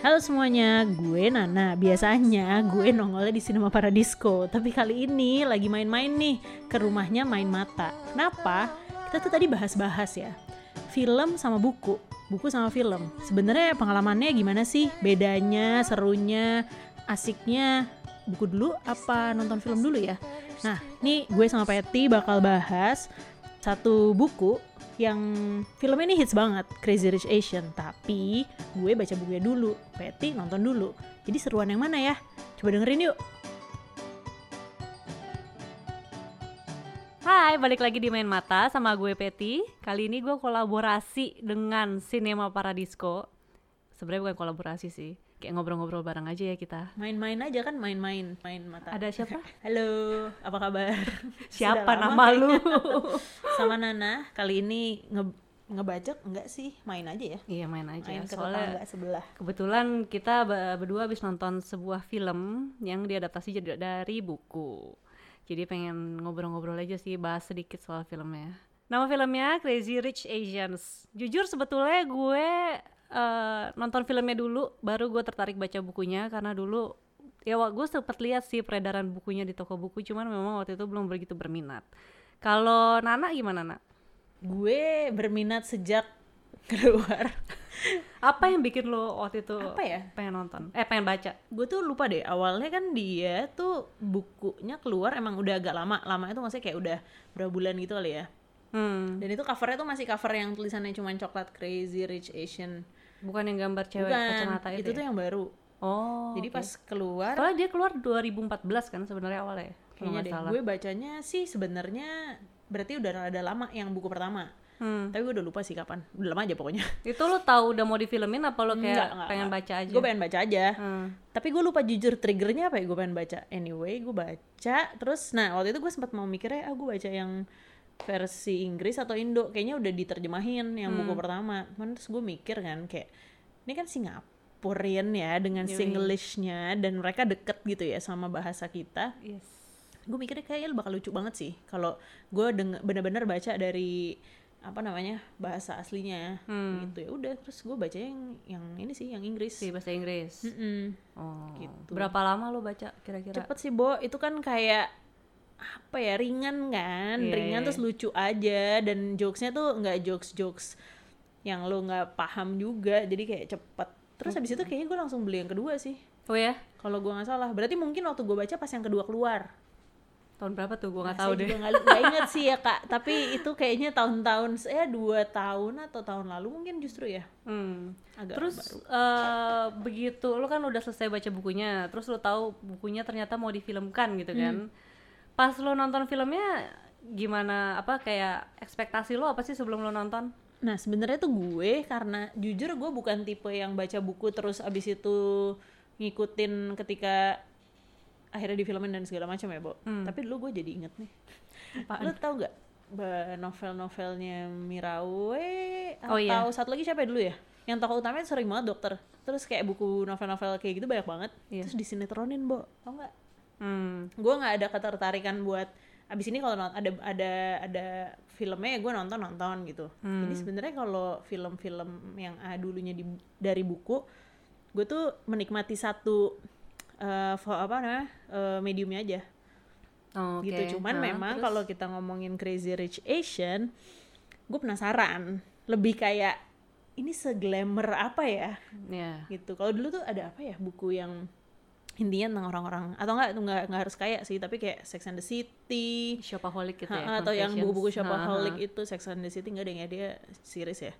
Halo semuanya, gue Nana. Biasanya gue nongolnya di Cinema Paradisco, tapi kali ini lagi main-main nih ke rumahnya Main Mata. Kenapa? Kita tuh tadi bahas-bahas ya. Film sama buku, buku sama film. Sebenarnya pengalamannya gimana sih? Bedanya, serunya, asiknya buku dulu apa nonton film dulu ya? Nah, nih gue sama Patty bakal bahas satu buku yang film ini hits banget, Crazy Rich Asian. Tapi gue baca bukunya dulu, Patty nonton dulu. Jadi seruan yang mana ya? Coba dengerin yuk. Hai, balik lagi di Main Mata sama gue Peti. Kali ini gue kolaborasi dengan Cinema Paradisco. Sebenarnya bukan kolaborasi sih, kayak ngobrol-ngobrol bareng aja ya kita. Main-main aja kan, main-main, main mata. Ada siapa? Halo, apa kabar? Siapa lama nama lu? Sama Nana, kali ini nge ngebajak enggak sih? Main aja ya. iya main aja. Main ke Soalnya tetangga sebelah. kebetulan kita be- berdua habis nonton sebuah film yang diadaptasi dari buku. Jadi pengen ngobrol-ngobrol aja sih, bahas sedikit soal filmnya. Nama filmnya Crazy Rich Asians. Jujur sebetulnya gue eh, nonton filmnya dulu, baru gue tertarik baca bukunya karena dulu ya gue sempet lihat sih peredaran bukunya di toko buku, cuman memang waktu itu belum begitu berminat. Kalau Nana gimana Nak? Gue berminat sejak keluar. Apa yang bikin lo waktu itu Apa ya? pengen nonton? Eh pengen baca? gue tuh lupa deh awalnya kan dia tuh bukunya keluar emang udah agak lama lama itu maksudnya kayak udah berapa bulan gitu kali ya Hmm. dan itu covernya tuh masih cover yang tulisannya cuma coklat crazy rich Asian Bukan yang gambar cewek bukan kacamata itu, itu tuh ya? yang baru Oh jadi oke. pas keluar Soalnya dia keluar 2014 kan sebenarnya awalnya ya? Kayaknya deh salah gue bacanya sih sebenarnya berarti udah ada lama yang buku pertama hmm. tapi gue udah lupa sih kapan udah lama aja pokoknya Itu lo tahu udah mau difilmin apa lo kayak Enggak, enggak, pengen enggak. baca aja? gue pengen baca aja Hmm. tapi gue lupa jujur triggernya apa ya gue pengen baca anyway gue baca terus nah waktu itu gue sempat mau mikirnya ah gue baca yang versi Inggris atau Indo kayaknya udah diterjemahin yang buku Hmm. pertama Cuman terus gue mikir kan kayak ini kan Singaporean ya dengan Yoi. Singlishnya dan mereka deket gitu ya sama bahasa kita Yes. gue mikirnya kayaknya bakal lucu banget sih kalau gue bener-bener baca dari apa namanya bahasa aslinya Hmm. gitu ya udah terus gue baca yang yang ini sih yang Inggris Di bahasa Inggris. Mm-mm. Oh. Gitu. Berapa lama lo baca kira-kira? cepet sih Bo itu kan kayak apa ya ringan kan Iya, ringan iya. terus lucu aja dan jokesnya tuh nggak jokes jokes yang lo nggak paham juga jadi kayak cepet terus habis itu kayaknya gue langsung beli yang kedua sih Oh ya? kalau gue nggak salah berarti mungkin waktu gue baca pas yang kedua keluar Tahun berapa tuh? Gue nggak Nah, tahu deh. juga nggak nggak inget sih ya kak tapi itu kayaknya tahun-tahun saya dua tahun atau tahun lalu mungkin justru ya Hmm. agak Terus baru eh, begitu lo kan udah selesai baca bukunya, terus lo tahu bukunya ternyata mau difilmkan gitu kan. Hmm. Pas lo nonton filmnya gimana? Apa kayak ekspektasi lo apa sih sebelum lo nonton? Nah sebenarnya tuh gue karena jujur gue bukan tipe yang baca buku terus abis itu ngikutin ketika akhirnya difilmin dan segala macam ya, Bo. Hmm. Tapi dulu gue jadi inget nih. Lo tau gak novel-novelnya Mirawe atau Oh, iya. satu lagi siapa ya dulu ya? Yang tokoh utamanya sering banget dokter. Terus kayak buku novel-novel kayak gitu banyak banget. Iya. Terus disinetronin, Bo. Tau gak? Hmm. gue nggak ada ketertarikan buat abis ini kalau ada ada ada filmnya ya gue nonton nonton gitu Hmm. jadi sebenarnya kalau film-film yang ah, dulunya di, dari buku gue tuh menikmati satu eh, fo- apa namanya eh, mediumnya aja Oh, Oke. gitu cuman Nah, memang terus? kalau kita ngomongin Crazy Rich Asian gue penasaran lebih kayak ini seglamour apa ya ya. gitu kalau dulu tuh ada apa ya buku yang intinya tentang orang-orang atau enggak nggak nggak harus kaya sih tapi kayak Sex and the City Shopaholic gitu ya. atau yang buku-buku shopaholic ha. itu Sex and the City enggak deh ya dia series ya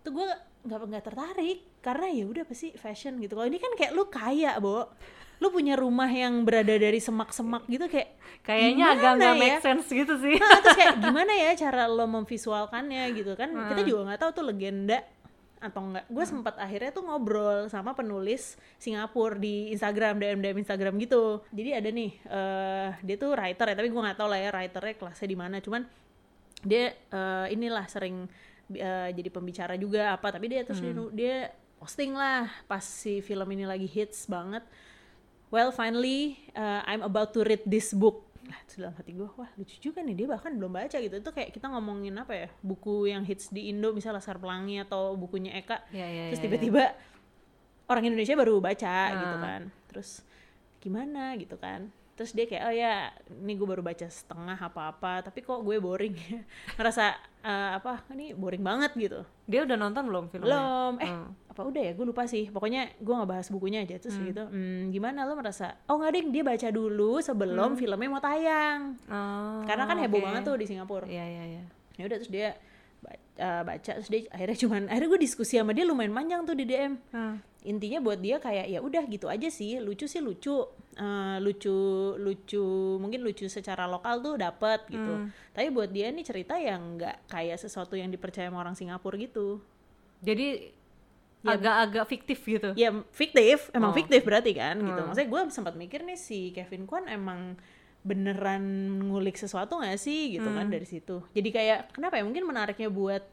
tuh gue nggak nggak tertarik karena ya udah pasti fashion gitu kalau ini kan kayak lu kaya bo lu punya rumah yang berada dari semak-semak gitu kayak Kayaknya agak nggak ya? make sense gitu sih. Nah, terus kayak gimana ya cara lo memvisualkannya gitu kan Hmm. kita juga nggak tahu tuh legenda atau enggak? Gue sempat akhirnya tuh ngobrol sama penulis Singapura di Instagram DM DM Instagram gitu. Jadi ada nih eh dia tuh writer ya tapi gue nggak tahu lah ya writernya kelasnya di mana. Cuman dia eh, inilah sering eh, jadi pembicara juga apa. Tapi dia terus dia, dia posting lah pas si film ini lagi hits banget. Well finally uh, I'm about to read this book lah dalam hati gue wah lucu juga nih dia bahkan belum baca gitu itu kayak kita ngomongin apa ya buku yang hits di Indo misalnya Laskar Pelangi atau bukunya Eka Ya, ya, terus ya, ya. tiba-tiba orang Indonesia baru baca gitu Ah. kan terus gimana gitu kan terus dia kayak oh ya ini gue baru baca setengah apa-apa tapi kok gue boring ya? Ngerasa eh, apa ini boring banget gitu. Dia udah nonton belum filmnya? belum. Eh Hmm. apa udah ya? Gue lupa sih. Pokoknya gue nggak bahas bukunya aja. Terus gitu "Hmm, gimana lo merasa? Oh nggak ding. Dia baca dulu sebelum filmnya mau tayang. Oh, karena kan heboh oke. banget tuh di Singapura. Iya, iya, iya. ya udah terus dia eh, baca terus dia akhirnya cuman akhirnya gue diskusi sama dia lumayan panjang tuh di DM Hmm. intinya buat dia kayak ya udah gitu aja sih. Lucu sih lucu Eh, lucu lucu mungkin lucu secara lokal tuh dapet gitu tapi buat dia nih cerita yang nggak kayak sesuatu yang dipercaya sama orang Singapura gitu Jadi Ya. agak-agak fiktif gitu. ya fiktif emang Oh. fiktif berarti kan gitu Hmm. maksudnya gue sempat mikir nih si Kevin Kwan emang beneran ngulik sesuatu nggak sih gitu kan Hmm. dari situ jadi kayak kenapa ya mungkin menariknya buat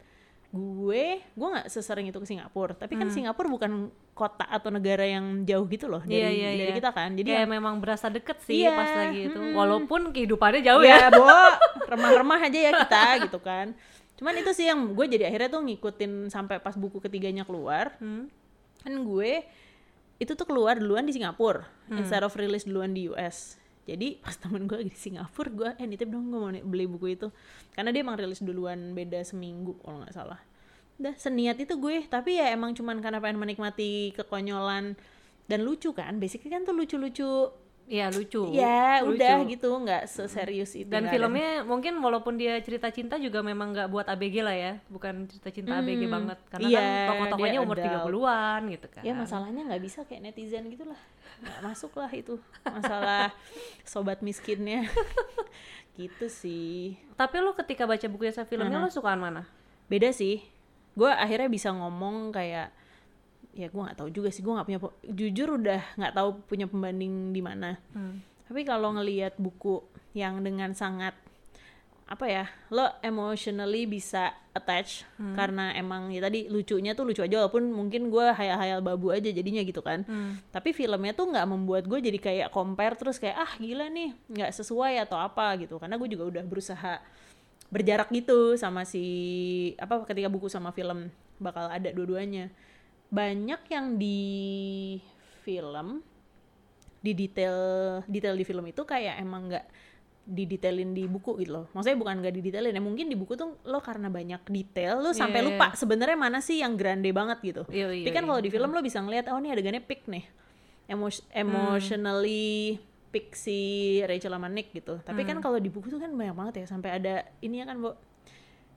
gue gue nggak sesering itu ke Singapura tapi kan Singapura bukan kota atau negara yang jauh gitu loh dari Hmm. Iya, iya, dari iya. kita kan jadi Kayak yang- memang berasa deket sih Iya, pas lagi itu. mm-mm. Walaupun kehidupannya jauh ya. ya bo remah-remah aja ya kita gitu kan cuman itu sih yang gue jadi akhirnya tuh ngikutin sampai pas buku ketiganya keluar Hmm. kan gue itu tuh keluar duluan di Singapura Hmm. instead of rilis duluan di US jadi pas temen gue lagi di Singapura gue eh nitip dong gue mau beli buku itu karena dia emang rilis duluan beda seminggu kalau nggak salah udah seniat itu gue. Tapi ya emang cuman karena pengen menikmati kekonyolan dan lucu kan. Basically kan tuh lucu-lucu. Iya lucu. ya Lucu. udah gitu. Nggak seserius itu Dan filmnya mungkin walaupun dia cerita cinta juga memang nggak buat ABG lah ya, bukan cerita cinta ABG Hmm, banget. Karena iya, kan tokoh-tokohnya umur adult. 30-an gitu kan. ya masalahnya nggak bisa kayak netizen gitu lah nggak masuk lah itu. Masalah sobat miskinnya. Gitu sih. Tapi lu ketika baca bukunya sama filmnya lu sukaan mana? beda sih gue akhirnya bisa ngomong kayak ya gue nggak tahu juga sih gue nggak punya jujur udah nggak tahu punya pembanding di mana Hmm. tapi kalau ngelihat buku yang dengan sangat apa ya lo emotionally bisa attach karena emang ya tadi lucunya tuh lucu aja walaupun mungkin gue hayal-hayal babu aja jadinya gitu kan Hmm. tapi filmnya tuh nggak membuat gue jadi kayak compare terus kayak ah gila nih nggak sesuai atau apa gitu karena gue juga udah berusaha berjarak gitu sama si apa ketika buku sama film bakal ada dua-duanya. Banyak yang di film di detail detail di film itu kayak emang nggak didetailin di buku gitu loh. Maksudnya bukan nggak didetailin ya mungkin di buku tuh lo karena banyak detail lo sampai Iya, lupa sebenarnya mana sih yang grande banget gitu. Iya, iya, tapi kan iya. kalau di film lo bisa ngeliat oh ini adegannya pick nih. Emos emotionally pick si Rachel sama Nick gitu tapi Hmm. kan kalau di buku tuh kan banyak banget ya sampai ada ini ya kan bu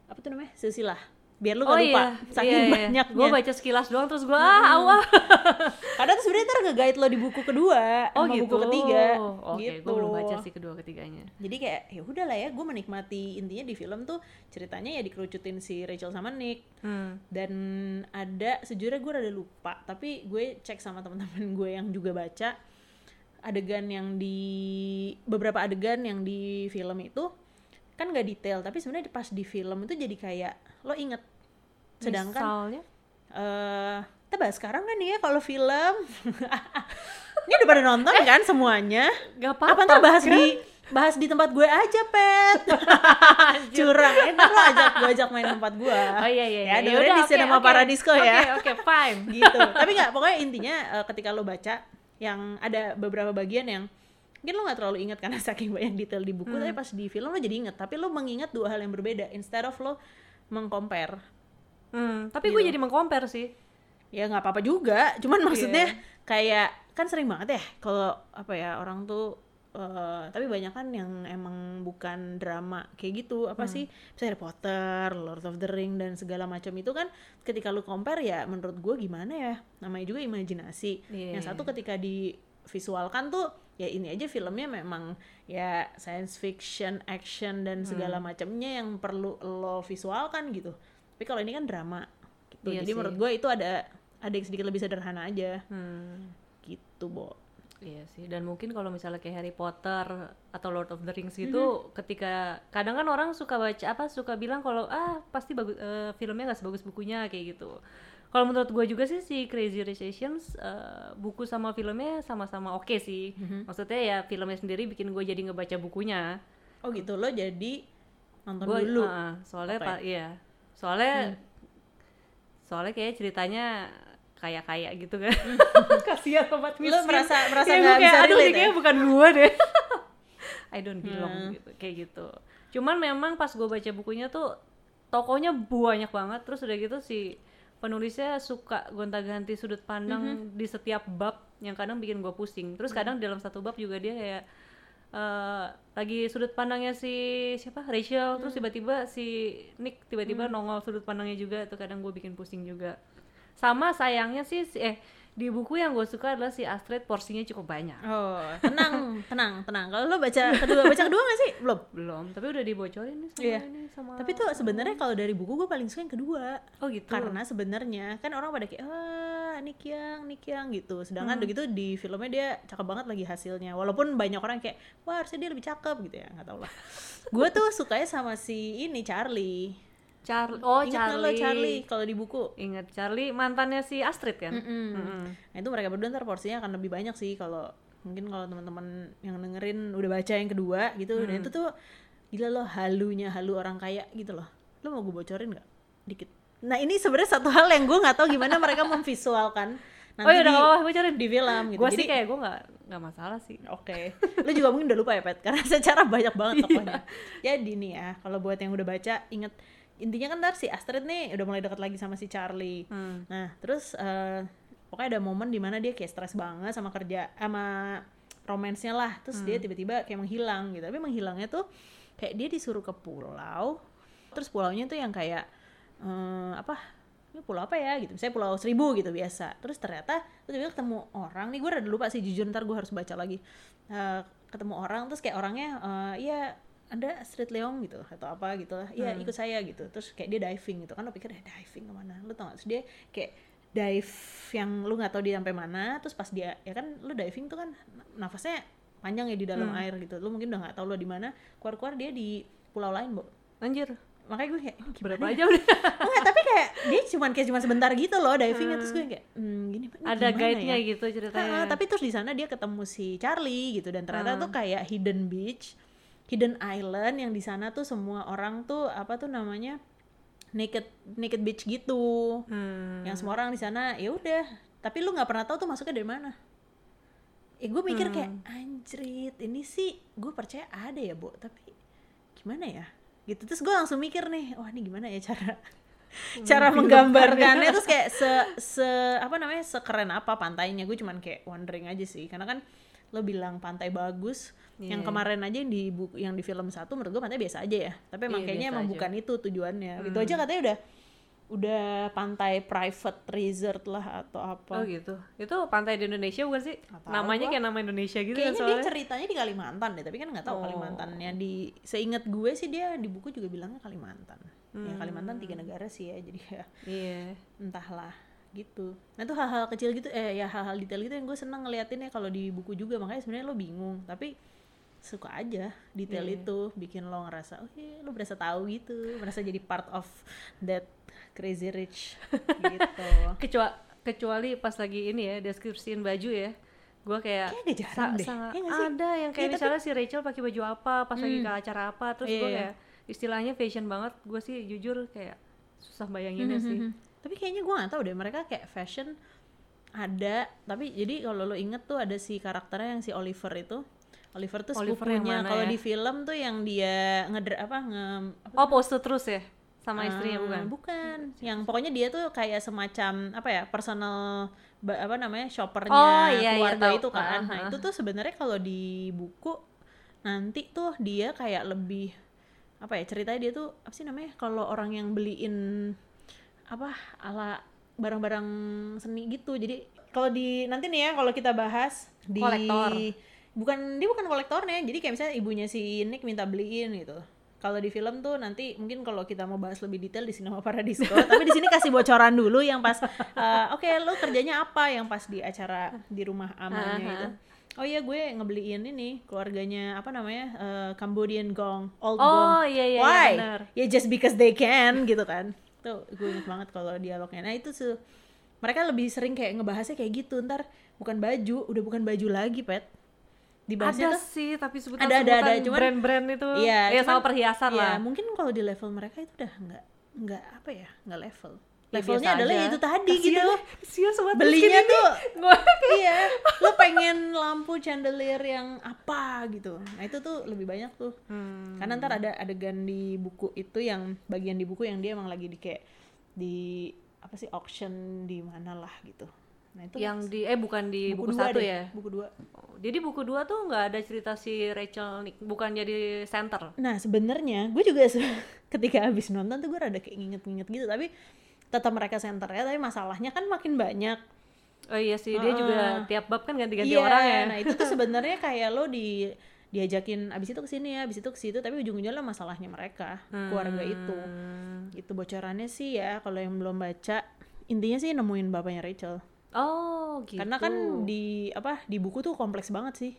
apa tuh namanya silsilah biar lu Oh gak lupa iya, saking iya, iya. banyaknya Gue baca sekilas doang terus gue ah awal. kadang tuh sebenarnya ntar nge-guide lo di buku kedua Oh sama gitu. buku ketiga Oke, gitu gue belum baca sih kedua ketiganya. jadi kayak ya udahlah ya gue menikmati intinya di film tuh ceritanya ya dikerucutin si Rachel sama Nick Hmm. dan ada sejujurnya gue rada lupa tapi gue cek sama teman-teman gue yang juga baca adegan yang di beberapa adegan yang di film itu kan nggak detail tapi sebenarnya pas di film itu jadi kayak lo inget sedangkan Misalnya? eh kita bahas sekarang kan ya kalau film ini udah pada nonton kan semuanya Gak apa apa-apa. ntar bahas di bahas di tempat gue aja pet curang eh ntar lo ajak gue ajak main tempat gue Oh iya iya. ya iya. dengerin Yaudah, di oke, Cinema oke. Paradisco ya Oke oke fine. gitu tapi nggak pokoknya intinya eh, ketika lo baca yang ada beberapa bagian yang mungkin lo nggak terlalu ingat karena saking banyak detail di buku tapi pas di film lo jadi inget tapi lo mengingat dua hal yang berbeda instead of lo mengcompare Hmm, tapi Gitu. gue jadi mengcompare sih. ya nggak apa-apa juga cuman maksudnya Iya. kayak kan sering banget ya kalau apa ya orang tuh eh, tapi banyak kan yang emang bukan drama kayak gitu. Apa Hmm. sih? Bisa Harry Potter, Lord of the Ring dan segala macam itu kan ketika lu compare ya menurut gue gimana ya? Namanya juga imajinasi. Iya, yang satu ketika divisualkan tuh ya ini aja filmnya memang ya science fiction action dan segala Hmm. macamnya yang perlu lo visualkan gitu. Tapi kalau ini kan drama gitu. Iya jadi sih. menurut gue itu ada ada yang sedikit lebih sederhana aja. Hmm. gitu bo Iya sih, dan mungkin kalau misalnya kayak Harry Potter atau Lord of the Rings Mm-hmm. itu ketika kadang kan orang suka baca apa suka bilang kalau ah pasti bagus eh, filmnya nggak sebagus bukunya kayak gitu. Kalau menurut gue juga sih si Crazy Rich Asians eh, buku sama filmnya sama-sama oke sih. Mm-hmm. Maksudnya ya filmnya sendiri bikin gue jadi ngebaca bukunya. oh gitu lo jadi nonton Gua, dulu ah, soalnya pak iya, soalnya soalnya kayak ceritanya kaya-kaya gitu kan. Kasihan sobat Lu miskin merasa- merasa Kayak nggak bisa aduh relate kayaknya ya?" bukan gua deh. I don't belong Hmm. gitu kayak gitu. Cuman memang pas gue baca bukunya tuh tokonya banyak banget terus udah gitu si penulisnya suka gonta-ganti sudut pandang Mhm. di setiap bab yang kadang bikin gue pusing. Terus kadang dalam satu bab juga dia kayak eh, lagi sudut pandangnya si siapa? Rachel. Terus tiba-tiba si Nick tiba-tiba nongol sudut pandangnya juga itu kadang gue bikin pusing juga sama sayangnya sih si- eh di buku yang gue suka adalah si Astrid porsinya cukup banyak Oh, tenang, tenang, tenang. Kalau lo baca kedua, baca kedua gak sih? Belum. belum tapi udah dibocorin nih sama Iya. ini sama Tapi tuh sebenarnya kalau dari buku gue paling suka yang kedua. oh gitu Karena sebenarnya kan orang pada kayak wah Nick Yang gitu. Sedangkan Hmm. udah gitu di filmnya dia cakep banget lagi hasilnya. Walaupun banyak orang kayak wah harusnya dia lebih cakep gitu ya, nggak tau lah. gue tuh sukanya sama si ini Charlie. Charlie oh Ingat Charlie lo Charlie kalau di buku? ingat Charlie mantannya si Astrid kan Mm-mm. Mm-mm. Nah itu mereka berdua ntar porsinya akan lebih banyak sih kalau mungkin kalau teman-teman yang dengerin udah baca yang kedua gitu dan Hmm. itu tuh gila loh halunya halu orang kaya gitu loh. Lo mau gue bocorin nggak? Dikit. Nah ini sebenarnya satu hal yang gue nggak tahu gimana mereka memvisualkan nanti oh ya udah di, apa-apa bocorin di film gitu. gue Jadi sih kayak gue nggak nggak masalah sih Oke, lu juga mungkin udah lupa ya Pet, karena secara banyak banget Iya. tokohnya. Jadi nih ya, kalau buat yang udah baca, inget intinya kan ntar si Astrid nih udah mulai dekat lagi sama si Charlie. Hmm. Nah, terus eh, pokoknya ada momen di mana dia kayak stres banget sama kerja, sama romansnya lah. Terus Hmm. dia tiba-tiba kayak menghilang gitu. Tapi menghilangnya tuh kayak dia disuruh ke pulau, terus pulaunya tuh yang kayak eh, apa? Ini pulau apa ya gitu? Misalnya pulau seribu gitu biasa. Terus ternyata terus tiba-tiba ketemu orang. Nih gue udah lupa sih jujur ntar gue harus baca lagi. Eh, ketemu orang terus kayak orangnya eh, iya anda Street Leong gitu atau apa gitu lah iya ikut saya gitu. Terus kayak dia diving gitu. Kan lo pikir eh diving ke mana? Lu tau gak? Terus dia kayak dive yang lu nggak tahu dia sampai mana. Terus pas dia ya kan lu diving tuh kan nafasnya panjang ya di dalam air gitu. Lu mungkin udah nggak tahu lo di mana. Keluar keluar dia di pulau lain bu anjir. Makanya gue kayak ini gimana berapa ya? aja udah Enggak, tapi kayak dia cuman kayak cuma sebentar gitu loh divingnya. Terus gue kayak hmm, gini ini ada gimana guide-nya ya? gitu ceritanya. Ah, tapi terus di sana dia ketemu si Charlie gitu. Dan ternyata Hmm. tuh kayak hidden beach, hidden island yang di sana tuh semua orang tuh apa tuh namanya naked naked beach gitu. Hmm. Yang semua orang di sana ya udah, tapi lu nggak pernah tahu tuh masuknya dari mana. Eh gue mikir kayak Hmm. anjrit, ini sih gue percaya ada ya, Bu, tapi gimana ya? Gitu terus gue langsung mikir nih, wah ini gimana ya cara cara menggambarkannya terus kayak se se apa namanya sekeren apa pantainya gue cuman kayak wondering aja sih karena kan lo bilang pantai bagus yang Iya. kemarin aja yang di buku yang di film satu menurut gue pantai biasa aja ya tapi emang Iya, kayaknya emang aja. bukan itu tujuannya itu Hmm. aja katanya udah udah pantai private resort lah atau apa oh gitu itu pantai di Indonesia bukan sih namanya gua. kayak nama Indonesia gitu kan kayaknya dia soalnya ceritanya di Kalimantan deh tapi kan nggak tahu Oh. Kalimantannya di seingat gue sih dia di buku juga bilangnya Kalimantan ya Hmm. Kalimantan tiga negara sih ya jadi ya iya entahlah gitu nah itu hal-hal kecil gitu eh ya hal-hal detail gitu yang gue seneng ngeliatinnya kalau di buku juga makanya sebenarnya lo bingung tapi suka aja detail Iya. itu bikin lo ngerasa oh iya lo berasa tahu gitu merasa jadi part of that crazy rich gitu kecuali kecuali pas lagi ini ya deskripsiin baju ya gue kayak jarang deh, sangat- ya ada yang kayak tapi- misalnya si Rachel pakai baju apa pas lagi Hmm. ke acara apa terus Iya, gue iya. kayak istilahnya fashion banget gue sih jujur kayak susah bayanginnya sih Mhm. Tapi kayaknya gue gak tahu deh mereka kayak fashion ada tapi jadi kalau lo inget tuh ada si karakternya yang si Oliver itu. Oliver tuh Oliver sepupunya. kalau ya? di film tuh yang dia ngeder apa nge apa oh pose terus ya? Sama istrinya Ah, bukan? bukan. Yang pokoknya dia tuh kayak semacam apa ya personal apa namanya shoppernya Oh, iya, iya, keluarga tahu. itu kan. Ah, nah ah. itu tuh sebenarnya kalau di buku nanti tuh dia kayak lebih apa ya ceritanya dia tuh apa sih namanya kalau orang yang beliin apa ala barang-barang seni gitu. Jadi kalau di nanti nih ya kalau kita bahas di Kolektor. bukan dia bukan kolektornya. Jadi kayak misalnya ibunya si Nick minta beliin gitu. Kalau di film tuh nanti mungkin kalau kita mau bahas lebih detail di Cinema Paradiso. Tapi di sini kasih bocoran dulu yang pas eh, oke lu kerjanya apa? Yang pas di acara di rumah amannya Aha. itu. Oh iya gue ngebeliin ini keluarganya apa namanya eh, Cambodian Gong Old oh Gong. iya iya, why? iya benar. Ya just because they can gitu kan tuh gue inget banget kalau dialognya. Nah itu tuh mereka lebih sering kayak ngebahasnya kayak gitu. Ntar bukan baju udah bukan baju lagi pet. Dibahasnya ada tuh sih tapi sebutan Ada, ada, ada, cuman- brand-brand itu. Iya, ya cuman- sama perhiasan ya lah. mungkin kalau di level mereka itu udah nggak nggak apa ya nggak level. Ya, levelnya biasa adalah aja. itu tadi Kasian gitu. ya, kasian sobat belinya tuh Gua- iya lo pengen lampu chandelier yang apa gitu. Nah itu tuh lebih banyak tuh. Hmm. karena ntar ada adegan di buku itu yang bagian di buku yang dia emang lagi di kayak di apa sih auction di mana lah gitu. Nah itu yang di eh bukan di buku, dua satu deh, ya? buku dua. Oh, jadi buku dua tuh nggak ada cerita si Rachel Nick bukan jadi center? Nah sebenarnya gue juga ketika habis nonton tuh gue rada kayak nginget-nginget gitu tapi tetap mereka center ya tapi masalahnya kan makin banyak. Oh iya sih dia juga Heeh. tiap bab kan ganti-ganti Iya, orang ya. nah itu tuh sebenarnya kayak lo di diajakin abis itu ke sini ya abis itu ke situ tapi ujung-ujungnya lah masalahnya mereka keluarga itu. Hmm. gitu bocorannya sih ya kalau yang belum baca intinya sih nemuin bapaknya Rachel. Oh gitu. Karena kan di apa di buku tuh kompleks banget sih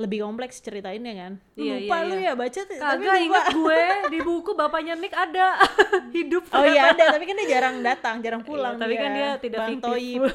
lebih kompleks ceritainnya kan. Lu Iya, lupa iya, lu iya. ya baca tuh, tapi kagak lupa. inget gue di buku bapaknya Nick ada. Hidup. Oh iya ada tapi kan dia jarang datang jarang pulang Iya, tapi kan dia tidak fiktif.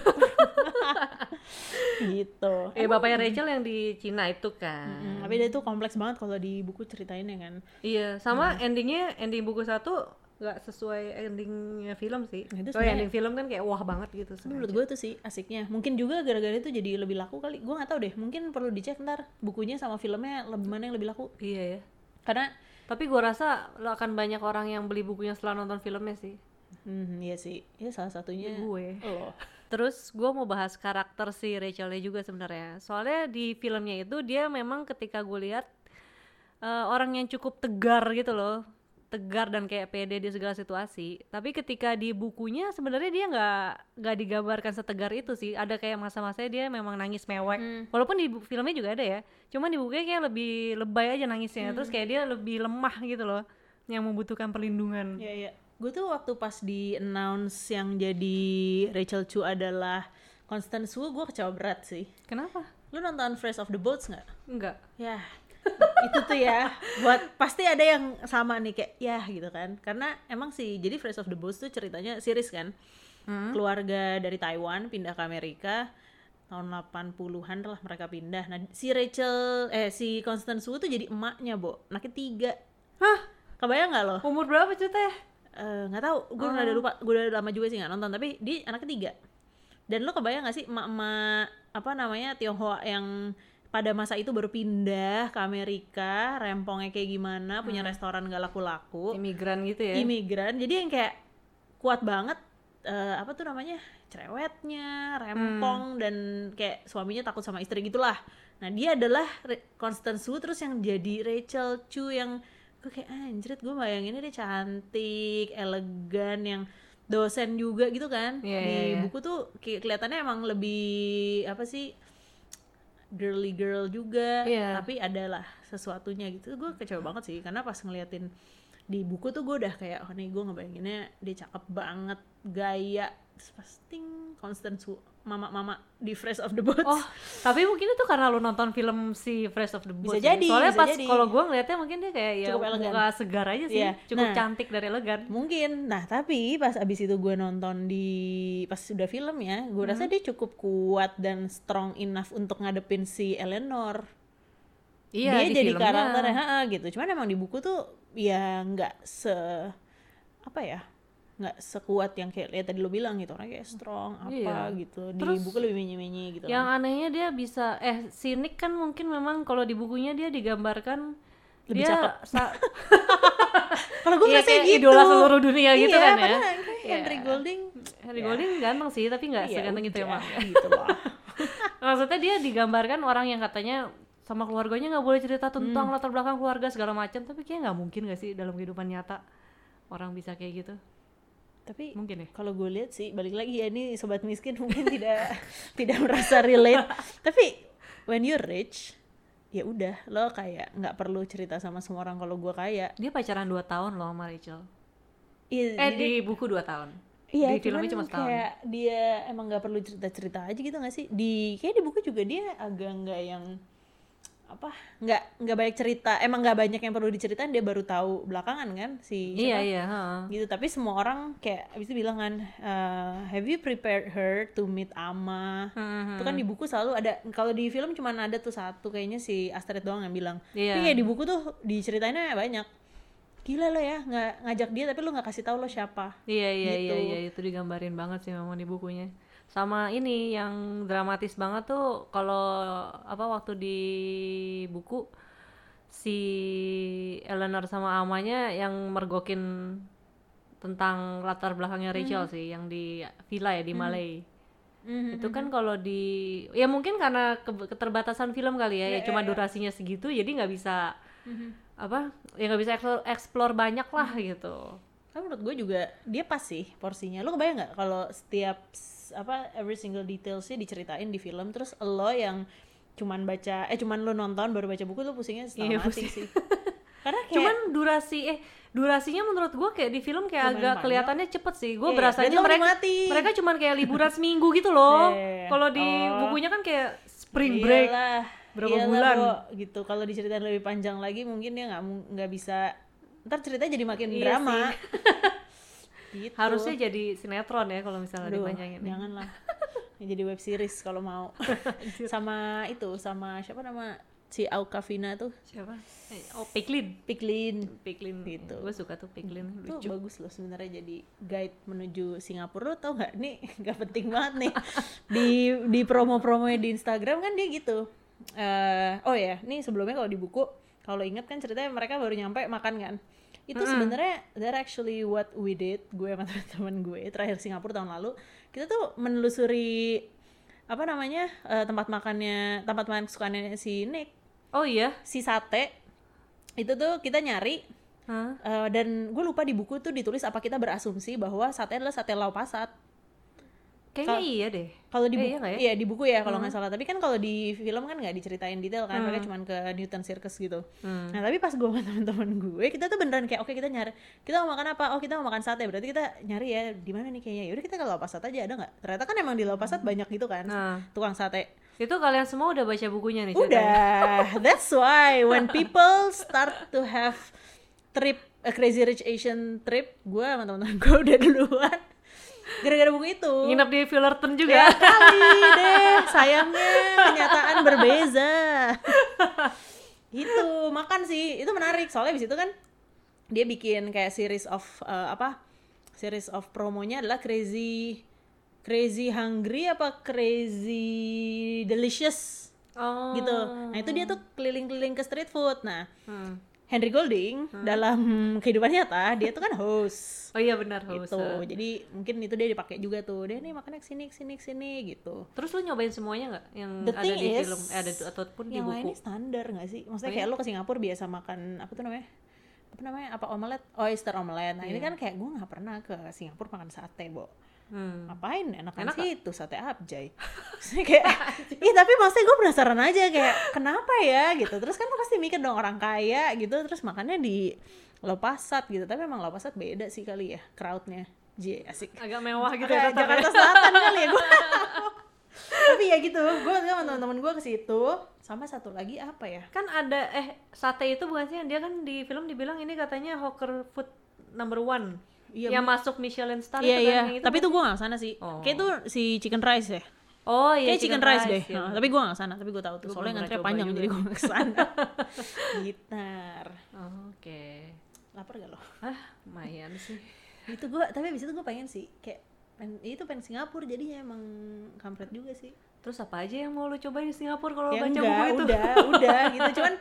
Gitu. Eh bapaknya Rachel yang di Cina itu kan. Mm, tapi dia tuh kompleks banget kalau di buku ceritainnya kan. Iya, sama endingnya ending buku satu nggak sesuai endingnya film sih. Nah, itu Soalnya sebenarnya- ending film kan kayak wah banget gitu. Tapi menurut gue tuh sih asiknya mungkin juga gara-gara itu jadi lebih laku kali gue nggak tahu deh mungkin perlu dicek ntar bukunya sama filmnya lebih mana yang lebih laku Iya ya. karena Tapi gua rasa lo akan banyak orang yang beli bukunya setelah nonton filmnya sih. hmm, iya sih ya salah satunya Gue. lo Terus gua mau bahas karakter si Rachelnya juga sebenarnya. Soalnya di filmnya itu dia memang ketika gue lihat eh, orang yang cukup tegar gitu loh, tegar dan kayak pede di segala situasi. Tapi ketika di bukunya sebenarnya dia nggak nggak digambarkan setegar itu sih. Ada kayak masa-masanya dia memang nangis mewek. Hmm. Walaupun di filmnya juga ada ya. Cuman di bukunya kayak lebih lebay aja nangisnya. Terus kayak dia lebih lemah gitu loh, yang membutuhkan perlindungan. ya ya gue tuh waktu pas di announce yang jadi Rachel Chu adalah Constance Wu gue kecewa berat sih Kenapa? lu nonton Fresh of the Boats nggak Enggak. ya itu tuh ya. Buat pasti ada yang sama nih kayak ya gitu kan. Karena emang sih jadi Fresh of the Boats tuh ceritanya series kan. Hmm? keluarga dari Taiwan pindah ke Amerika tahun 80-an lah mereka pindah. Nah si Rachel eh si Constance Wu tuh jadi emaknya bo. Anaknya tiga. Hah? kebayang nggak lo? Umur berapa ceritanya? Eh, nggak tahu. Gue udah lupa. Gue udah lama juga sih nggak nonton tapi di anaknya tiga. Dan lo kebayang nggak sih emak-emak apa namanya Tionghoa yang pada masa itu baru pindah ke Amerika rempongnya kayak gimana punya restoran gak laku-laku. Imigran gitu ya? imigran. Jadi yang kayak kuat banget eh, apa tuh namanya cerewetnya rempong dan kayak suaminya takut sama istri gitulah. Nah dia adalah Constance Wu terus yang jadi Rachel Chu yang gue kayak anjrit gue bayanginnya dia cantik elegan yang dosen juga gitu kan. Iya, di iya, iya. buku tuh kelihatannya emang lebih apa sih girly girl juga Iya. tapi adalah sesuatunya gitu gue kecewa banget sih karena pas ngeliatin di buku tuh gue udah kayak oh nih gue ngebayanginnya dia cakep banget gaya Terus pas ting Constance Wu mama-mama di Fresh of the Boats Oh, tapi mungkin itu karena lu nonton film si Fresh of the Boats. Bisa ya. jadi, Soalnya bisa pas kalau gua ngeliatnya mungkin dia kayak ya Cukup elegan. muka segar aja sih, Iya. cukup Nah. cantik dan elegan. mungkin nah tapi pas abis itu gue nonton di pas sudah film ya gue Hmm. rasa dia cukup kuat dan strong enough untuk ngadepin si Eleanor Iya, dia di jadi filmnya. karakter ha, gitu cuman emang di buku tuh ya nggak se apa ya nggak sekuat yang kayak lihat tadi lo bilang gitu orang kayak strong apa Iya. gitu di Terus buku lebih menye-menye gitu Yang anehnya dia bisa eh si Nick kan mungkin memang kalau di bukunya dia digambarkan Lebih dia cakep. kalau gue Iya, ngerasa kayak gitu idola seluruh dunia gitu Iya, kan ya. padahal kayak Iya. Henry Golding Henry Golding ganteng sih, tapi nggak ya seganteng itu emang. gitu loh Maksudnya dia digambarkan orang yang katanya sama keluarganya nggak boleh cerita Hmm. tentang latar belakang keluarga segala macam, tapi kayak nggak mungkin gak sih dalam kehidupan nyata orang bisa kayak gitu? tapi Mungkin ya. kalau gue lihat sih balik lagi ya ini sobat miskin mungkin tidak tidak merasa relate tapi when you're rich ya udah lo kayak nggak perlu cerita sama semua orang kalau gue kaya Dia pacaran 2 tahun loh sama Rachel. Iya, Eh jadi- di buku 2 tahun. Iya, di filmnya cuma setahun. kayak dia emang nggak perlu cerita-cerita aja gitu nggak sih? Di kayak di buku juga dia agak nggak yang apa nggak nggak banyak cerita emang nggak banyak yang perlu diceritain dia baru tahu belakangan kan si Iya siapa? iya. heeh. gitu tapi semua orang kayak abis itu bilang kan eh, have you prepared her to meet Ama Hmm, itu kan di buku selalu ada kalau di film cuma ada tuh satu kayaknya si Astrid doang yang bilang Iya. tapi kayak di buku tuh diceritainnya banyak gila lo ya nggak ngajak dia tapi lo nggak kasih tahu lo siapa Iya iya iya Gitu. iya itu digambarin banget sih memang di bukunya. Sama ini yang dramatis banget tuh kalau apa waktu di buku si Eleanor sama Amanya yang mergokin tentang latar belakangnya Rachel sih yang di villa ya di Malay. Mhm. Itu kan kalau di ya mungkin karena ke- keterbatasan film kali ya, ya, cuma durasinya segitu jadi nggak bisa apa ya nggak bisa explore, explore banyak lah gitu. Tapi menurut gue juga dia pas sih porsinya. Lo kebayang nggak kalau setiap apa every single detailsnya diceritain di film terus lo yang cuman baca eh cuman lo nonton baru baca buku tuh pusingnya setengah Iya, mati pusing. sih. Karena kayak Cuman durasi eh durasinya menurut gua kayak di film kayak agak panjang. kelihatannya cepet sih. Gue Iya, berasanya mereka menikmati. mereka cuman kayak liburan seminggu gitu loh. Iya. Kalau di Oh. bukunya kan kayak spring break. Iyalah, berapa iyalah, bulan. Bo, gitu. Kalau diceritain lebih panjang lagi mungkin dia nggak nggak bisa ntar ceritanya jadi makin Iya drama. gitu. Harusnya jadi sinetron ya kalau misalnya Aduh, dipanjangin. janganlah. Jadi web series kalau mau. sama itu sama siapa nama si Aukavina tuh Siapa? Eh, oh, Piklin. Piklin. Piklin. Gitu. Gue suka tuh Piklin. Itu Lucu. bagus loh sebenarnya jadi guide menuju Singapura lo tau nggak nih nggak penting banget nih di di promo-promo di Instagram kan dia gitu eh oh ya nih sebelumnya kalau di buku kalau inget kan ceritanya mereka baru nyampe makan kan itu sebenarnya that actually what we did gue sama teman-teman gue terakhir Singapura tahun lalu kita tuh menelusuri apa namanya eh, tempat makannya tempat makan kesukaannya si Nick Oh iya. si sate itu tuh kita nyari Hah? Uh, dan gue lupa di buku tuh ditulis apa kita berasumsi bahwa sate adalah sate lau pasat. Kayaknya Kal- iya deh. Kalau di Eh, buku, iya ya? iya di buku ya kalau nggak salah. Tapi kan kalau di film kan nggak diceritain detail kan, mereka cuma ke Newton Circus gitu. Hmm. Nah tapi pas gue sama teman-teman gue, kita tuh beneran kayak oke kita nyari, kita mau makan apa? Oh kita mau makan sate, berarti kita nyari ya di mana nih kayaknya. Yaudah kita ke lau pasat aja ada nggak? Ternyata kan emang di lau pasat banyak gitu kan, Nah. tukang sate. Itu kalian semua udah baca bukunya nih? Udah, that's why when people start to have trip a crazy rich Asian trip, gue sama teman-teman gue udah duluan. Gara-gara buku itu. Nginep di Fullerton Ya juga. kali deh, sayangnya kenyataan berbeza. gitu, makan sih, itu menarik. Soalnya di situ kan dia bikin kayak series of eh, apa? Series of promonya adalah crazy crazy hungry apa crazy delicious Oh. gitu. Nah itu dia tuh keliling-keliling ke street food. Nah Hmm. Henry Golding dalam kehidupan nyata dia tuh kan host Oh iya benar host. gitu. Jadi mungkin itu dia dipakai juga tuh. Dia nih makannya ke sini ke sini ke sini gitu. Terus lu nyobain semuanya nggak yang The ada thing di is, film eh, ada ataupun di yang buku? lainnya standar gak sih? Maksudnya Oh, kayak lo ke Singapura biasa makan apa tuh namanya? Apa namanya? Apa omelet? Oyster omelet. Nah ini Iya. kan kayak gue nggak pernah ke Singapura makan sate, bo. Hmm. Ngapain? Enak, Enak sih itu sate abjay. Maksudnya kayak, ih tapi maksudnya gue penasaran aja kayak kenapa ya gitu. Terus kan lo pasti mikir dong orang kaya gitu. Terus makannya di Lopasat gitu. Tapi emang Lopasat beda sih kali ya crowdnya. J asik. Agak mewah gitu ya Jakarta ya. Selatan kali ya gue. tapi ya gitu, gue sama teman-teman gue ke situ. Sama satu lagi apa ya? Kan ada eh sate itu bukan sih dia kan di film dibilang ini katanya hawker food number one. Iya, yang masuk Michelin star Iya itu iya. kan yang itu Tapi kan? tuh gue gak sana sih. Oh. Kayak itu si chicken rice ya. Oh iya Kayak chicken, rice, deh. ya. Nah, tapi gue gak sana, tapi gue tahu tuh. Gua Soalnya ngantri panjang coba jadi juga. gue ke sana. Gitar. Oh, Oke. Lapar gak lo? Ah, lumayan sih. Itu gue, tapi abis itu gue pengen sih kayak pengen, itu pengen Singapura jadinya emang kampret juga sih. Terus apa aja yang mau lu cobain di Singapura kalau ya baca enggak, buku itu? udah, udah gitu. Cuman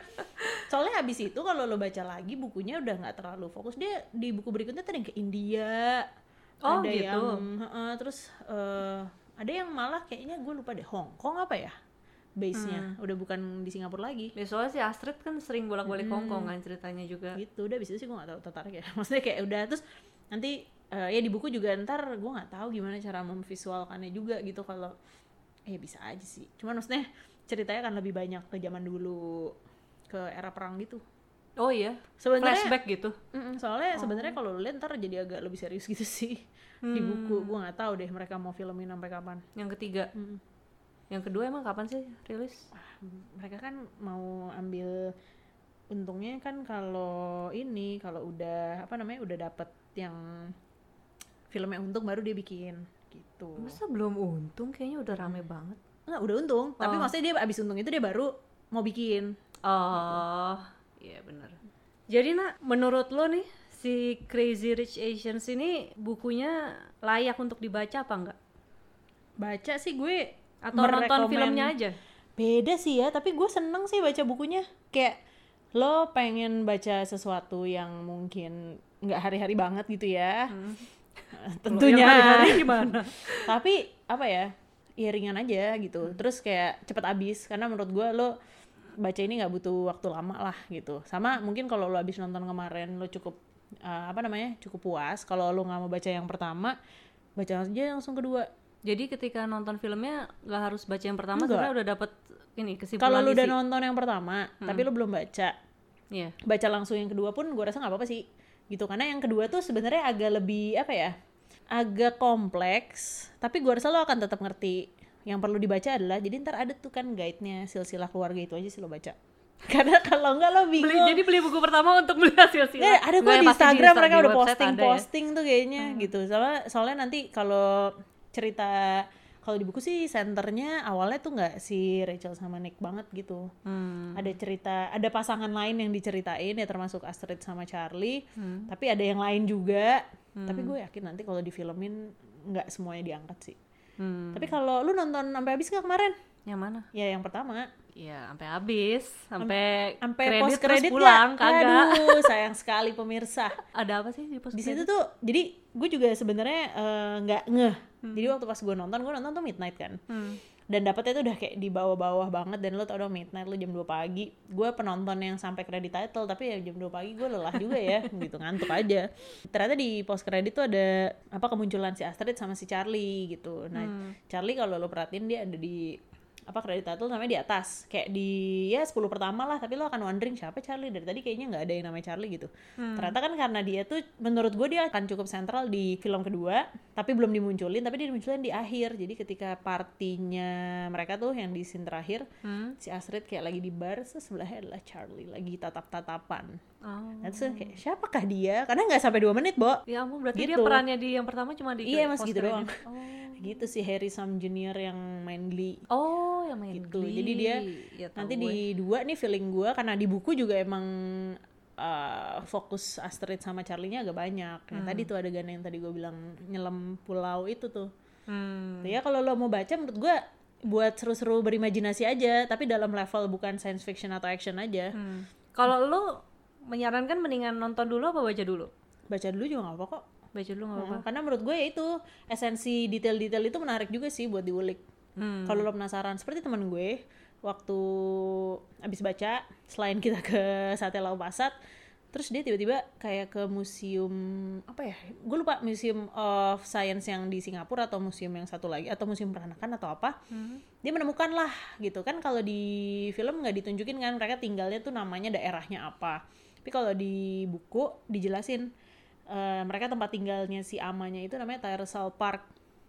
soalnya habis itu kalau lo baca lagi bukunya udah nggak terlalu fokus. Dia di buku berikutnya tadi ke India. Oh, ada gitu. yang heeh, terus eh, ada yang malah kayaknya gue lupa deh Hong Kong apa ya base-nya. Udah bukan di Singapura lagi. Ya, soalnya si Astrid kan sering bolak-balik Hongkong kan ceritanya juga. gitu udah abis itu sih gue gak tahu tertarik ya maksudnya kayak udah terus nanti eh, ya di buku juga ntar gue nggak tahu gimana cara memvisualkannya juga gitu kalau eh bisa aja sih. Cuman maksudnya ceritanya kan lebih banyak ke zaman dulu ke era perang gitu. Oh iya, sebenarnya flashback gitu. Soalnya sebenarnya kalau lu lihat ntar jadi agak lebih serius gitu sih. Di buku. Gue nggak tahu deh mereka mau filmin sampai kapan. Yang ketiga, Mm. yang kedua emang kapan sih rilis? Ah, mereka kan mau ambil untungnya kan kalau ini kalau udah apa namanya udah dapet yang filmnya untung baru dia bikin gitu Masa belum untung? Kayaknya udah rame banget. nggak udah untung tapi Oh. maksudnya dia abis untung itu dia baru mau bikin Oh, iya bener. Jadi nak, menurut lo nih si Crazy Rich Asians ini bukunya layak untuk dibaca apa enggak? baca sih gue Atau nonton filmnya aja? beda sih ya tapi gue seneng sih baca bukunya kayak lo pengen baca sesuatu yang mungkin nggak hari-hari banget gitu ya tentunya. Yang gimana? tapi apa ya ya ringan aja gitu. Terus kayak cepet habis karena menurut gue lo baca ini nggak butuh waktu lama lah gitu. Sama mungkin kalau lo habis nonton kemarin lo cukup uh, apa namanya cukup puas. Kalau lo nggak mau baca yang pertama baca aja langsung kedua. Jadi ketika nonton filmnya nggak harus baca yang pertama Enggak. sebenarnya udah dapet ini kesimpulan kalau lo udah nonton yang pertama tapi lo belum baca Iya. baca langsung yang kedua pun gue rasa nggak apa-apa sih gitu. Karena yang kedua tuh sebenarnya agak lebih apa ya agak kompleks tapi gue rasa lo akan tetap ngerti. Yang perlu dibaca adalah jadi ntar ada tuh kan guide-nya silsilah keluarga itu aja sih lo baca. Karena kalau nggak lo bingung. Beli, jadi beli buku pertama untuk beli hasil sila. Ya, ada kok Nggak, di Instagram Insta- mereka di udah posting ya. posting tuh kayaknya gitu. Soalnya soalnya nanti kalau cerita kalau di buku sih senternya awalnya tuh nggak si Rachel sama Nick banget gitu Hmm. ada cerita ada pasangan lain yang diceritain ya termasuk Astrid sama Charlie Hmm. tapi ada yang lain juga tapi gue yakin nanti kalau difilmin nggak semuanya diangkat sih Hmm. tapi kalau lu nonton sampai habis nggak kemarin Yang mana? ya yang pertama Ya, sampai habis, sampai sampai kredit terus kredit pulang, nggak? kagak. aduh sayang sekali pemirsa. Ada apa sih di post di situ tuh jadi gue juga sebenarnya eh, nggak ngeh. Jadi waktu pas gue nonton gue nonton tuh midnight kan. Hmm. dan dapetnya tuh udah kayak di bawah-bawah banget dan lo tau dong midnight lo jam 2 pagi. Gue penonton yang sampai kredit title tapi ya jam 2 pagi gue lelah juga ya. Gitu ngantuk aja. Ternyata di post kredit tuh ada apa kemunculan si Astrid sama si Charlie gitu. Nah Charlie kalau lo perhatiin dia ada di apa kredit title namanya di atas kayak di ya 10 pertama lah tapi lo akan wondering siapa Charlie dari tadi kayaknya nggak ada yang namanya Charlie gitu ternyata kan karena dia tuh menurut gue dia akan cukup sentral di film kedua tapi belum dimunculin tapi dia dimunculin di akhir jadi ketika partinya mereka tuh yang di scene terakhir Hmm. si Astrid kayak lagi di bar sebelahnya adalah Charlie lagi tatap-tatapan Oh. nah terus kayak siapakah dia karena nggak sampai dua menit Bo Ya ampun, berarti dia Gitu. perannya di yang pertama cuma di Iya, mas, gitu doang. Oh. Gitu si Harry Sam Junior yang main Glee Oh, yang main gitu Glee. jadi dia Ya, nanti gue. di dua nih feeling gue karena di buku juga emang uh, fokus Astrid sama Charlie-nya agak banyak yang tadi tuh adegan yang tadi gue bilang nyelam pulau itu tuh Hmm. ya kalau lo mau baca menurut gue buat seru-seru berimajinasi aja tapi dalam level bukan science fiction atau action aja Hmm. Kalau lu menyarankan mendingan nonton dulu apa baca dulu? baca dulu juga gak apa kok Baca dulu nggak apa-apa. Mm, karena menurut gue ya itu esensi detail-detail itu menarik juga sih buat diulik Hmm. kalau lo penasaran seperti teman gue waktu abis baca selain kita ke Sate Lau Pasat terus dia tiba-tiba kayak ke museum apa ya gue lupa museum of science yang di Singapura atau museum yang satu lagi atau museum peranakan atau apa Hmm. dia menemukan lah gitu kan kalau di film nggak ditunjukin kan mereka tinggalnya tuh namanya daerahnya apa tapi kalau di buku dijelasin eh, mereka tempat tinggalnya si amanya itu namanya Tyersall Park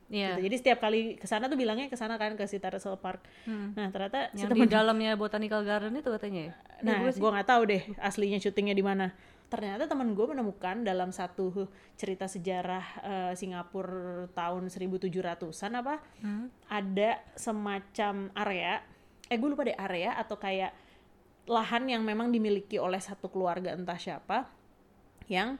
Iya. gitu. Jadi setiap kali ke sana tuh bilangnya ke sana kan ke si Tyersall Park. Hmm. Nah, ternyata si Yang temen di dalamnya Botanical Garden itu katanya ya? Nah, gue nggak tahu deh aslinya syutingnya di mana. Ternyata teman gue menemukan dalam satu cerita sejarah eh, Singapura tahun 1700-an apa Hmm. ada semacam area eh gue lupa deh area atau kayak lahan yang memang dimiliki oleh satu keluarga entah siapa yang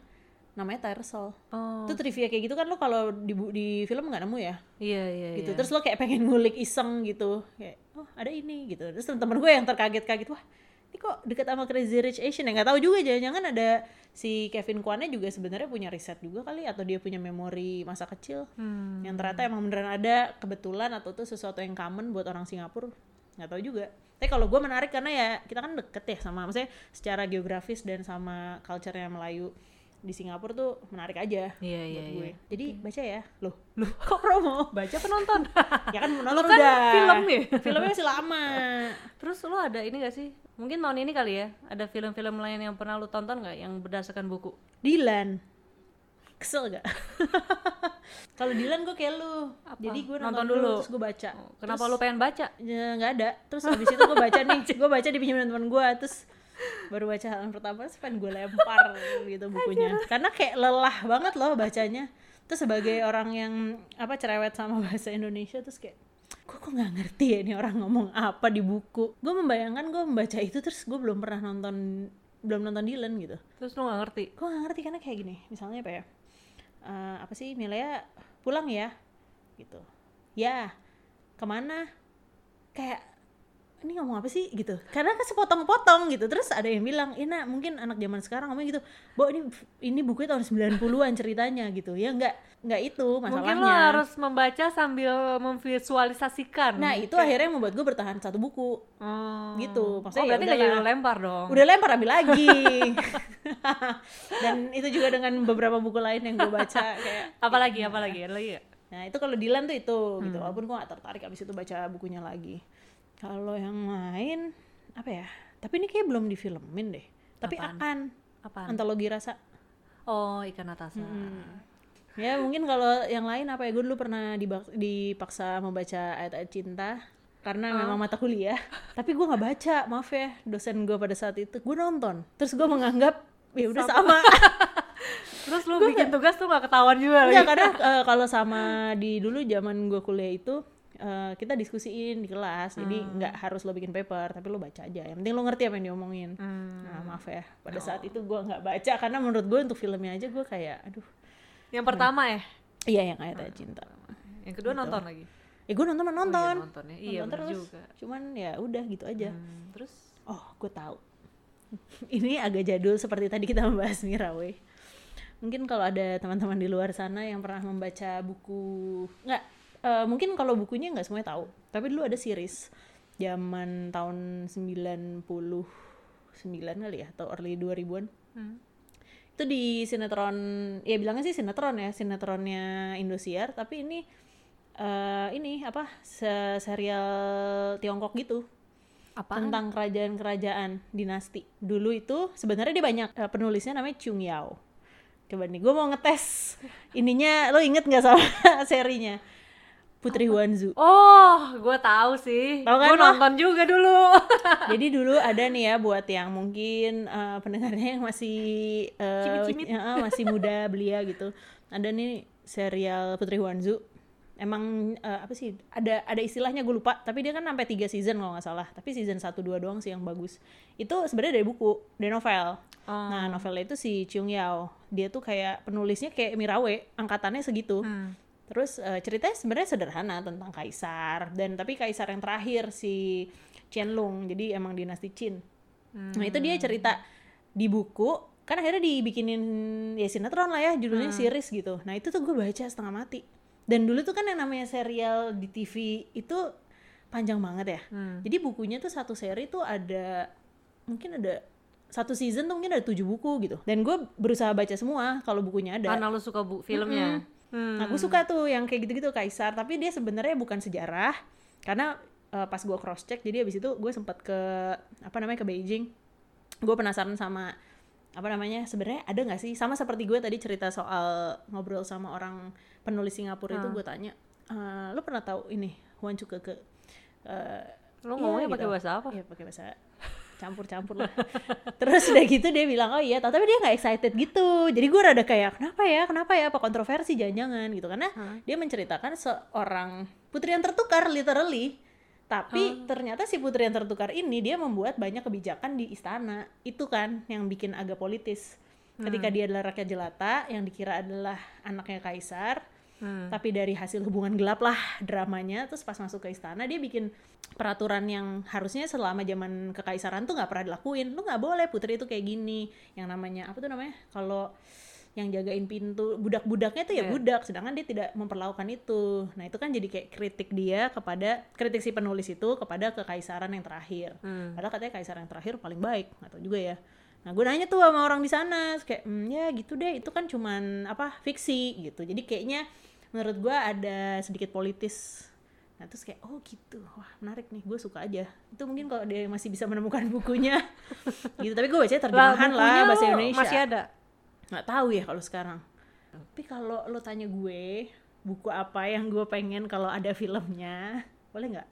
namanya Tyersall. Oh. Itu trivia kayak gitu kan lo kalau di di film nggak nemu ya? Iya, iya, gitu iya. terus lo kayak pengen ngulik iseng gitu kayak oh ada ini gitu terus temen gue yang terkaget-kaget wah ini kok deket sama Crazy Rich Asian ya nggak tahu juga jangan-jangan ada si Kevin Kwannya juga sebenarnya punya riset juga kali atau dia punya memori masa kecil Hmm. yang ternyata emang beneran ada kebetulan atau tuh sesuatu yang common buat orang Singapura nggak tahu juga tapi kalau gue menarik karena ya kita kan deket ya sama maksudnya secara geografis dan sama culture-nya Melayu di Singapura tuh menarik aja Iya, buat iya, gue. iya. Jadi baca ya. Loh, loh kok promo? Baca penonton. ya kan menonton kan udah film ya? filmnya masih lama Terus lu ada ini gak sih? Mungkin tahun ini kali ya, ada film-film lain yang pernah lu tonton gak yang berdasarkan buku? Dilan kesel gak kalau Dilan gue kayak lu Apa? jadi gue Nonton nonton, dulu. dulu terus gue baca Oh, Kenapa lu pengen baca? ya nggak ada terus habis itu gue baca nih gue baca di pinjaman teman gue terus baru baca halaman pertama pengen gue lempar gitu bukunya. Karena kayak lelah banget loh bacanya. Terus sebagai orang yang apa cerewet sama bahasa Indonesia terus kayak gue kok nggak ngerti ya ini orang ngomong apa di buku? Gue membayangkan gue membaca itu terus gue belum pernah nonton belum nonton Dylan gitu. Terus lu gak ngerti? gue gak ngerti karena kayak gini. Misalnya apa ya? Eh, apa sih Milea pulang ya? Gitu. Ya ke mana? Kayak ini ngomong apa sih gitu karena kan sepotong-potong gitu terus ada yang bilang Ina mungkin anak zaman sekarang ngomong gitu Bo ini ini bukunya tahun 90-an ceritanya gitu ya nggak nggak itu masalahnya Mungkin lo harus membaca sambil memvisualisasikan. nah itu akhirnya membuat gue bertahan satu buku Oh. gitu. Maksudnya oh, ya berarti gak udahlah. jadi lempar dong. udah lempar ambil lagi dan itu juga dengan beberapa buku lain yang gue baca kayak Apalagi, apalagi, ada lagi ya? Nah itu kalau Dilan tuh itu Hmm. gitu. Walaupun gue gak tertarik abis itu baca bukunya lagi. Kalau yang lain apa ya? Tapi ini kayak belum difilmin deh. Tapi Apaan? akan Apaan? antologi rasa. Oh, ikan Natasa. Ya mungkin kalau yang lain apa ya? Gue dulu pernah dipaksa membaca ayat-ayat cinta karena Oh. memang mata kuliah. Tapi gue nggak baca, maaf ya. Dosen gue pada saat itu gue nonton. Terus gue menganggap ya udah sama. Terus lu bikin tugas tuh gak ketahuan juga Enggak, lagi. karena eh, kalau sama di dulu zaman gue kuliah itu eh, kita diskusiin di kelas, jadi Hmm. nggak harus lo bikin paper, tapi lo baca aja. Yang penting lo ngerti apa yang diomongin. Hmm. Nah maaf ya, pada saat itu gue nggak baca karena menurut gue untuk filmnya aja gue kayak, aduh, Yang pertama ya? iya yang ayat-ayat cinta. Yang kedua nonton lagi? Ya gue nonton mah Oh, iya, nonton, nonton ya. Iya, Nonton terus. juga. cuman ya udah gitu aja. Hmm, terus? Oh, gue tahu. Ini agak jadul seperti tadi kita membahas Mirawe. Mungkin kalau ada teman-teman di luar sana yang pernah membaca buku, nggak, eh, mungkin kalau bukunya nggak semuanya tahu. Tapi dulu ada series zaman tahun 99 kali ya, atau early 2000-an. Hmm. Itu di sinetron, ya bilangnya sih sinetron ya, sinetronnya Indosiar. Tapi ini, eh, ini apa, se- serial Tiongkok gitu Apa? tentang kerajaan-kerajaan dinasti. Dulu itu sebenarnya dia banyak eh, penulisnya namanya Chung Yao. Coba nih, gue mau ngetes ininya, lo inget nggak sama serinya? Putri Huanzu. Oh, gue tahu sih. Tahu kan Gue nonton juga dulu. Jadi dulu ada nih ya buat yang mungkin eh, pendengarnya yang masih eh, Cimit-cimit. ya, eh, masih muda belia gitu. Ada nih serial Putri Huanzu. Emang eh, apa sih? Ada ada istilahnya gue lupa. Tapi dia kan sampai tiga season kalau nggak salah. Tapi season 1 2 doang sih yang bagus. Itu sebenarnya dari buku, dari novel. Oh. Nah, novelnya itu si Chung Yao. Dia tuh kayak penulisnya kayak Mirawe, angkatannya segitu. Hmm. Terus eh, ceritanya sebenarnya sederhana tentang kaisar dan tapi kaisar yang terakhir si Qianlong. Jadi emang dinasti Qin. Nah, itu dia cerita di buku kan akhirnya dibikinin ya sinetron lah ya judulnya series gitu. Nah, itu tuh gue baca setengah mati. Dan dulu tuh kan yang namanya serial di TV itu panjang banget ya. Hmm. Jadi bukunya tuh satu seri tuh ada mungkin ada satu season tuh mungkin ada tujuh buku gitu. Dan gue berusaha baca semua kalau bukunya ada. Karena lu suka bu filmnya. Hmm. Nah, gue suka tuh yang kayak gitu-gitu kaisar, tapi dia sebenarnya bukan sejarah karena eh, pas gue cross check jadi abis itu gue sempat ke apa namanya ke Beijing. Gue penasaran sama apa namanya sebenarnya ada nggak sih sama seperti gue tadi cerita soal ngobrol sama orang penulis Singapura itu gue tanya "Eh, lo pernah tahu ini Huan Chu Keke Eh, Lu iya, ngomongnya gitu. pakai bahasa apa? Iya pakai bahasa campur-campur lah. Terus udah gitu dia bilang oh iya, tapi dia nggak excited gitu. Jadi gue rada kayak kenapa ya, kenapa ya, apa kontroversi jangan-jangan gitu karena dia menceritakan seorang putri yang tertukar literally. Tapi ternyata si putri yang tertukar ini dia membuat banyak kebijakan di istana. Itu kan yang bikin agak politis. Ketika dia adalah rakyat jelata yang dikira adalah anaknya kaisar, Hmm. tapi dari hasil hubungan gelap lah dramanya terus pas masuk ke istana dia bikin peraturan yang harusnya selama zaman kekaisaran tuh nggak pernah dilakuin. Lu nggak boleh putri itu kayak gini. Yang namanya apa tuh namanya? Kalau yang jagain pintu budak-budaknya tuh ya Iya. budak sedangkan dia tidak memperlakukan itu. Nah itu kan jadi kayak kritik dia kepada kritik si penulis itu kepada kekaisaran yang terakhir. Hmm. padahal katanya kaisar yang terakhir paling baik atau juga ya. Nah gue nanya tuh sama orang di sana kayak "Hmm, ya gitu deh itu kan cuman apa fiksi gitu. Jadi kayaknya menurut gue ada sedikit politis. Nah terus kayak oh gitu. Wah menarik nih gue suka aja. Itu mungkin kalau dia masih bisa menemukan bukunya. Gitu tapi gue Lah, terjemahan lah, bukunya bahasa Indonesia. masih ada. nggak tahu ya kalau sekarang. Tapi kalau lo tanya gue buku apa yang gue pengen kalau ada filmnya boleh nggak?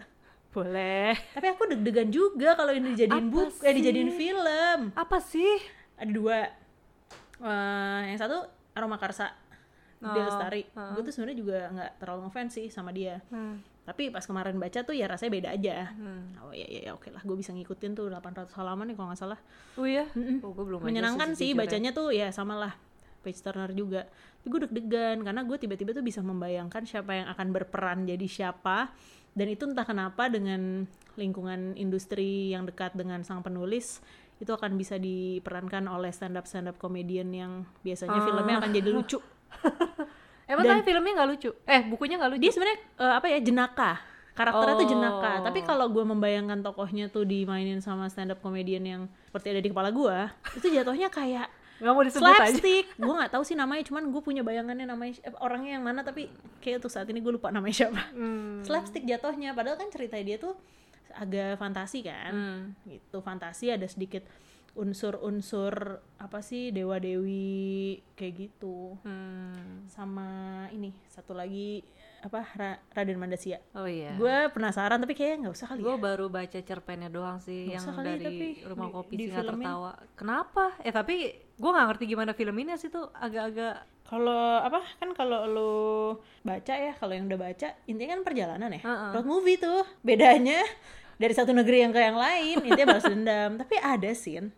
Boleh. tapi aku deg-degan juga kalau ini dijadiin buku eh dijadiin film. Apa sih? ada dua. Eh, yang satu aroma karsa Oh, Dia Lestari heeh. gue tuh sebenarnya juga nggak terlalu ngefans sih sama dia Hmm. tapi pas kemarin baca tuh ya rasanya beda aja Hmm. oh iya iya iya, oke lah gue bisa ngikutin tuh 800 halaman nih kalau nggak salah Oh iya? Mm-mm. Oh, gue belum menyenangkan sih sejujurnya. bacanya tuh ya sama lah page turner juga tapi gue deg-degan karena gue tiba-tiba tuh bisa membayangkan siapa yang akan berperan jadi siapa dan itu entah kenapa dengan lingkungan industri yang dekat dengan sang penulis itu akan bisa diperankan oleh stand up stand up comedian yang biasanya Ah. filmnya akan jadi lucu Emang Dan- tapi filmnya nggak lucu? Eh, bukunya nggak lucu? dia sebenarnya eh, apa ya jenaka karakternya tuh jenaka Oh. tapi kalau gue membayangkan tokohnya tuh dimainin sama stand up comedian yang seperti ada di kepala gue itu jatuhnya kayak Nggak mau disebut aja. slapstick gue nggak tahu sih namanya cuman gue punya bayangannya namanya eh, orangnya yang mana tapi kayak untuk saat ini gue lupa namanya siapa Hmm. slapstick jatuhnya padahal kan cerita dia tuh agak fantasi kan Hmm. gitu fantasi ada sedikit unsur-unsur apa sih dewa dewi kayak gitu Hmm. sama ini satu lagi apa Ra- Raden Mandasia Oh iya. gue penasaran tapi kayaknya nggak usah kali Gue ya baru baca cerpennya doang sih Nggak yang kali, dari tapi rumah di- kopi di singa filmin. tertawa. Kenapa? Eh tapi gue nggak ngerti gimana filminnya sih tuh agak-agak kalau apa kan kalau lo baca ya kalau yang udah baca intinya kan perjalanan ya Heeh. road movie tuh bedanya dari satu negeri yang ke yang lain intinya balas dendam tapi ada scene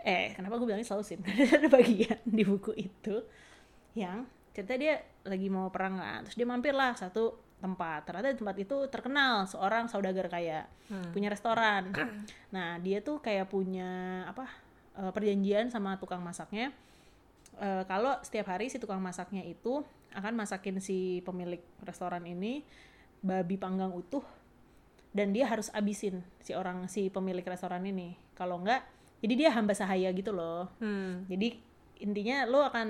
eh kenapa gue bilangnya selalu scene ada bagian di buku itu yang cerita dia lagi mau perang kan terus dia mampir lah satu tempat. Ternyata di tempat itu terkenal seorang saudagar kaya Hmm. punya restoran. Nah dia tuh kayak punya apa eh, perjanjian sama tukang masaknya. Eh, kalau setiap hari si tukang masaknya itu akan masakin si pemilik restoran ini babi panggang utuh. Dan dia harus abisin si orang si pemilik restoran ini. Kalau enggak jadi dia hamba sahaya gitu loh Hmm. jadi intinya lo akan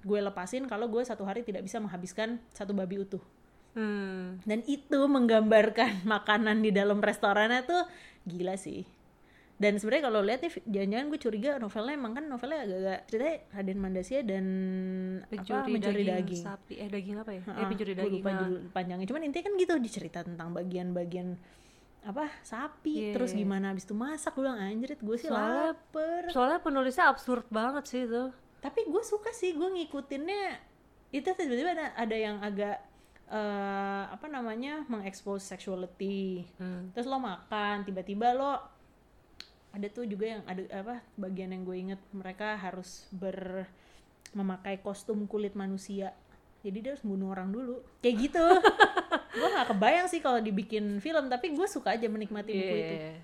gue lepasin kalau gue satu hari tidak bisa menghabiskan satu babi utuh Hmm. dan itu menggambarkan makanan di dalam restorannya tuh gila sih dan sebenarnya kalau lihat nih jangan-jangan gue curiga novelnya emang kan novelnya agak-agak ceritanya Raden Mandasia dan Pencuri, apa mencuri daging, daging, sapi. Eh daging apa ya? eh Heeh, pencuri gue daging. lupa nah. judul panjangnya cuman intinya kan gitu dicerita tentang bagian-bagian apa sapi Iya, terus iya. gimana habis itu masak gue bilang anjrit gue sih Soalnya- lapar Soalnya penulisnya absurd banget sih itu. tapi gue suka sih gue ngikutinnya itu tiba-tiba ada, ada yang agak eh, apa namanya mengekspos sexuality Hmm. terus lo makan tiba-tiba lo ada tuh juga yang ada apa bagian yang gue inget mereka harus ber memakai kostum kulit manusia jadi dia harus bunuh orang dulu kayak gitu gue nggak kebayang sih kalau dibikin film tapi gue suka aja menikmati buku itu. Iya.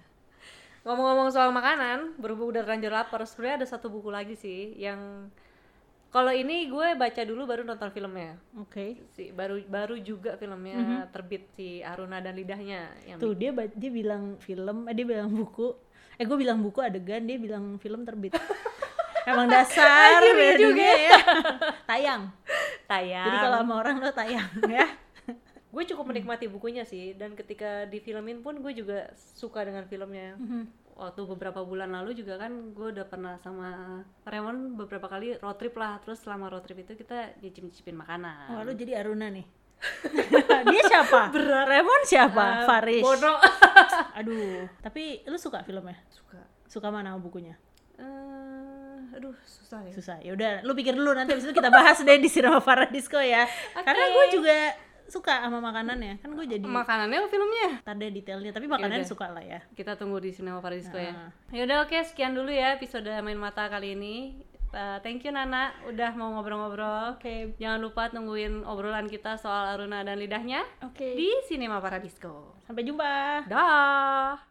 Ngomong-ngomong soal makanan, berhubung udah terlanjur lapar, sebenarnya ada satu buku lagi sih yang kalau ini gue baca dulu baru nonton filmnya. oke. Si baru baru juga filmnya terbit si Aruna dan lidahnya yang tuh dia dia bilang film eh, dia bilang buku. Eh gue bilang buku adegan dia bilang film terbit. Emang dasar ya juga dunia ya. Tayang. Tayang. jadi kalau sama orang lo tayang ya gue cukup menikmati bukunya sih dan ketika difilmin pun gue juga suka dengan filmnya. Waktu beberapa bulan lalu juga kan gue udah pernah sama Raymond beberapa kali road trip lah. Terus selama road trip itu kita nyicip-nyicipin makanan. Oh, lu jadi Aruna nih. dia siapa? Remon siapa? Eh, Faris. Bono. Aduh, tapi lu suka filmnya? suka. Suka mana bukunya? eh aduh susah ya. Susah. Ya udah, lu pikir dulu nanti habis itu kita bahas deh di Cinema Paradisco ya. Karena gue juga suka sama makanannya. Kan gue jadi Makanannya apa filmnya? deh detailnya, tapi makanannya Yaudah. suka lah ya. Kita tunggu di Cinema Paradisco ya. Nah. Yaudah oke sekian dulu ya episode main mata kali ini. Uh, thank you Nana udah mau ngobrol-ngobrol. Oke. Jangan lupa tungguin obrolan kita soal Aruna dan lidahnya Oke. di Cinema Paradisco. Sampai jumpa. Dah.